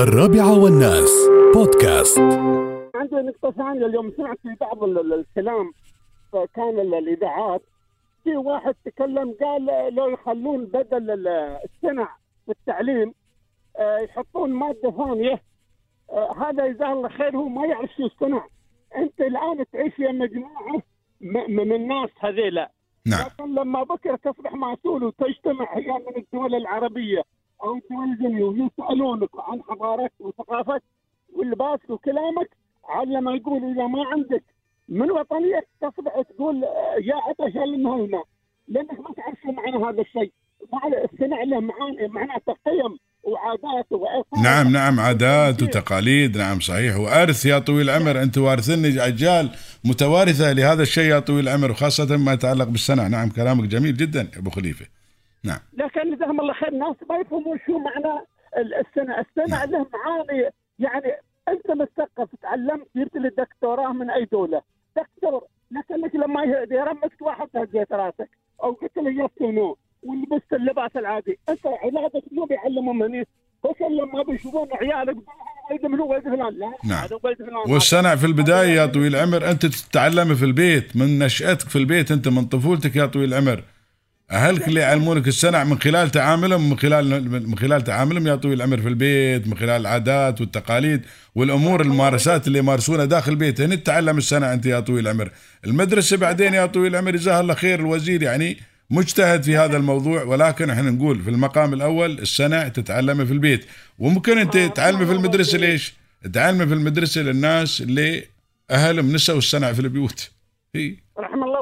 الرابعة والناس. بودكاست. عندي نقطة ثانية. اليوم سمعت في بعض ال- ال- الكلام كان ال- الإذاعات في واحد تكلم قال لو يخلون بدل ال- السنع في التعليم آه، يحطون مادة ثانية آه، هذا جزاه الله خير هو ما يعرف شو الصنع أنت الآن تعيش يا مجموعة م- من الناس هذيلا. نعم. لكن لما بكرة تصبح مسؤول وتجتمع هي من الدول العربية أو الجنوبيه ويسألونك عن حضارتك وثقافتك ولباسك وكلامك على لما يقول إذا ما عندك. من وطنية تصبح تقول يا عطش يا المهمه لأنك ما تعرف شو معنى هذا الشيء. السنع له معناته قيم وعادات وآثار نعم نعم عادات وتقاليد. نعم صحيح. وأرث يا طويل العمر. أنت وارثني اجيال متوارثة لهذا الشيء يا طويل العمر وخاصة ما يتعلق بالسنع نعم كلامك جميل جدا أبو خليفة. نعم. لكن جزاهم الله خير الناس ما يفهمون شو معنى ال- السنة، السنة له معاني. يعني أنت مثقف تعلمت جبت لي دكتوراه من أي دولة، دكتور لكنك لما ي- يرمك واحد هزيت راسك أو قلت له يفتنوه ولبست اللباس العادي، أنت علاجك مو بيعلمهم هني بس لما بيشوفون عيالك ولد من ولد فلان. لا نعم. ولد فلان. والسنع في البداية يا طويل العمر أنت تتعلم في البيت من نشأتك في البيت أنت من طفولتك يا طويل العمر. اهلك اللي يعلمونك السنع من خلال تعاملهم من خلال من خلال تعاملهم يا طويل العمر في البيت من خلال العادات والتقاليد والأمور الممارسات اللي يمارسونها داخل البيت. هنا تتعلم السنع أنت يا طويل العمر المدرسة بعدين يا طويل العمر جزاه الله خير الوزير. يعني مجتهد في هذا الموضوع. ولكن إحنا نقول في المقام الأول السنع تتعلمه في البيت. وممكن أنت تعلمه في المدرسة ليش؟ تعلمه في المدرسة للناس اللي أهلهم نسوا السنع في البيوت. هي.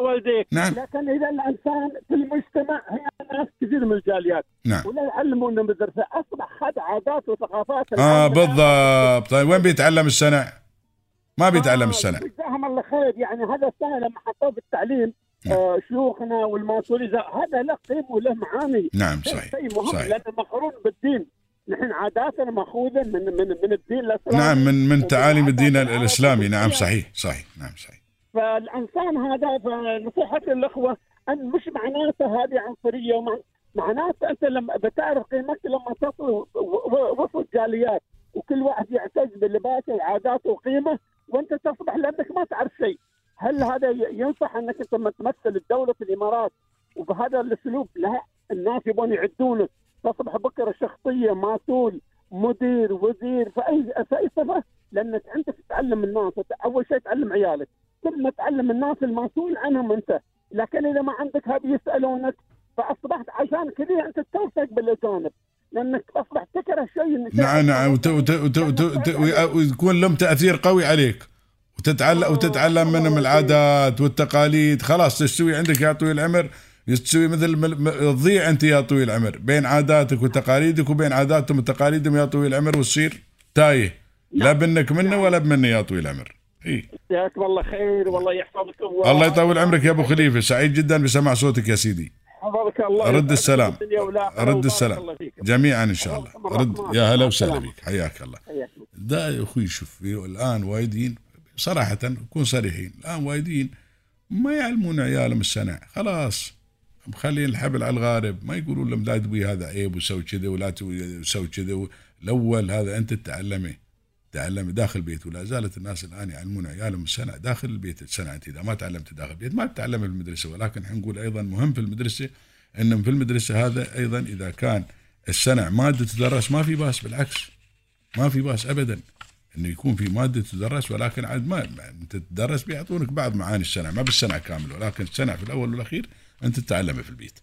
والديك. نعم. لكن إذا الإنسان في المجتمع هي ناس كثير من الجاليات. نعم. ولا يعلمون المدرسة أصبح خد عادات وثقافات. آه. بالضبط. طيب وين بيتعلم السنع؟ ما بيتعلم آه، السنع جزاهم الله خير. يعني هذا السنة لما حطوه في التعليم نعم. آه شيوخنا والماسوري هذا له قيمة وله معاني. نعم صحيح شيء مهم صحيح. لأنه مقرون بالدين. نحن عاداتنا مأخوذة من من من الدين الإسلامي. نعم من من تعاليم الدين الإسلامي. نعم. صحيح صحيح. نعم صحيح. فالإنسان هذا فنصيحتي للاخوه أن مش معناته هذه عنصرية ومع معناته أنت لما بتعرف قيمتك لما تصل وسط جاليات وكل واحد يعتز بلباسه وعاداته وقيمه وأنت تصبح لأنك ما تعرف شيء. هل هذا ينصح أنك أنت تمثل الدولة في الإمارات وبهذا الأسلوب؟ لا الناس يبون يعدونك تصبح بكرة شخصية مسؤول مدير وزير في اي في أي صفة لأنك أنت تتعلم الناس أول شيء تعلم عيالك. ثم تعلم الناس المسؤول عنهم انت. لكن إذا ما عندك هذه يسألونك فأصبحت عشان كذا أنت تلصق بالاجانب لأنك اصبح تكره شيء نعم نعم. ويكون لهم تأثير قوي عليك. وتتعلم وتتعلم منهم العادات والتقاليد. خلاص تستوي عندك يا طويل العمر. تسوي مثل تضيع أنت يا طويل العمر. بين عاداتك وتقاليدك وبين عاداتهم وتقاليدهم يا طويل العمر وتصير تايه. لا بنك منه ولا بمني يا طويل العمر. جزاكم الله خير والله يحفظك و- الله يطول عمرك يا أبو خليفة. سعيد جدا بسمع صوتك يا سيدي. حفظك الله. رد السلام. رد السلام. جميعا إن شاء الله. رد. يا هلا وسهلا بك. حياك الله. ده يا أخوي شوف الآن وايدين صراحة نكون صريحين. الآن وايدين ما يعلمون عيالهم السنع خلاص. مخلين الحبل على الغارب. ما يقولون لهم لا تبوي هذا عيب وسوي كذا ولا تسوي كذا. الأول هذا أنت تتعلمه. تعلم داخل البيت ولا زالت الناس الآن يعلمون عيالهم السنع داخل البيت السنع أنت إذا ما تعلمت داخل البيت ما تتعلم في المدرسة ولكن حنقول أيضا مهم في المدرسة ان في المدرسة هذا أيضا إذا كان السنع مادة تدرس ما في بأس بالعكس ما في بأس ابدا إنه يكون في مادة تدرس ولكن عاد ما انت تدرس بيعطونك بعض معاني السنع ما بالسنع كامل ولكن السنع في الأول والأخير أنت تتعلمه في البيت.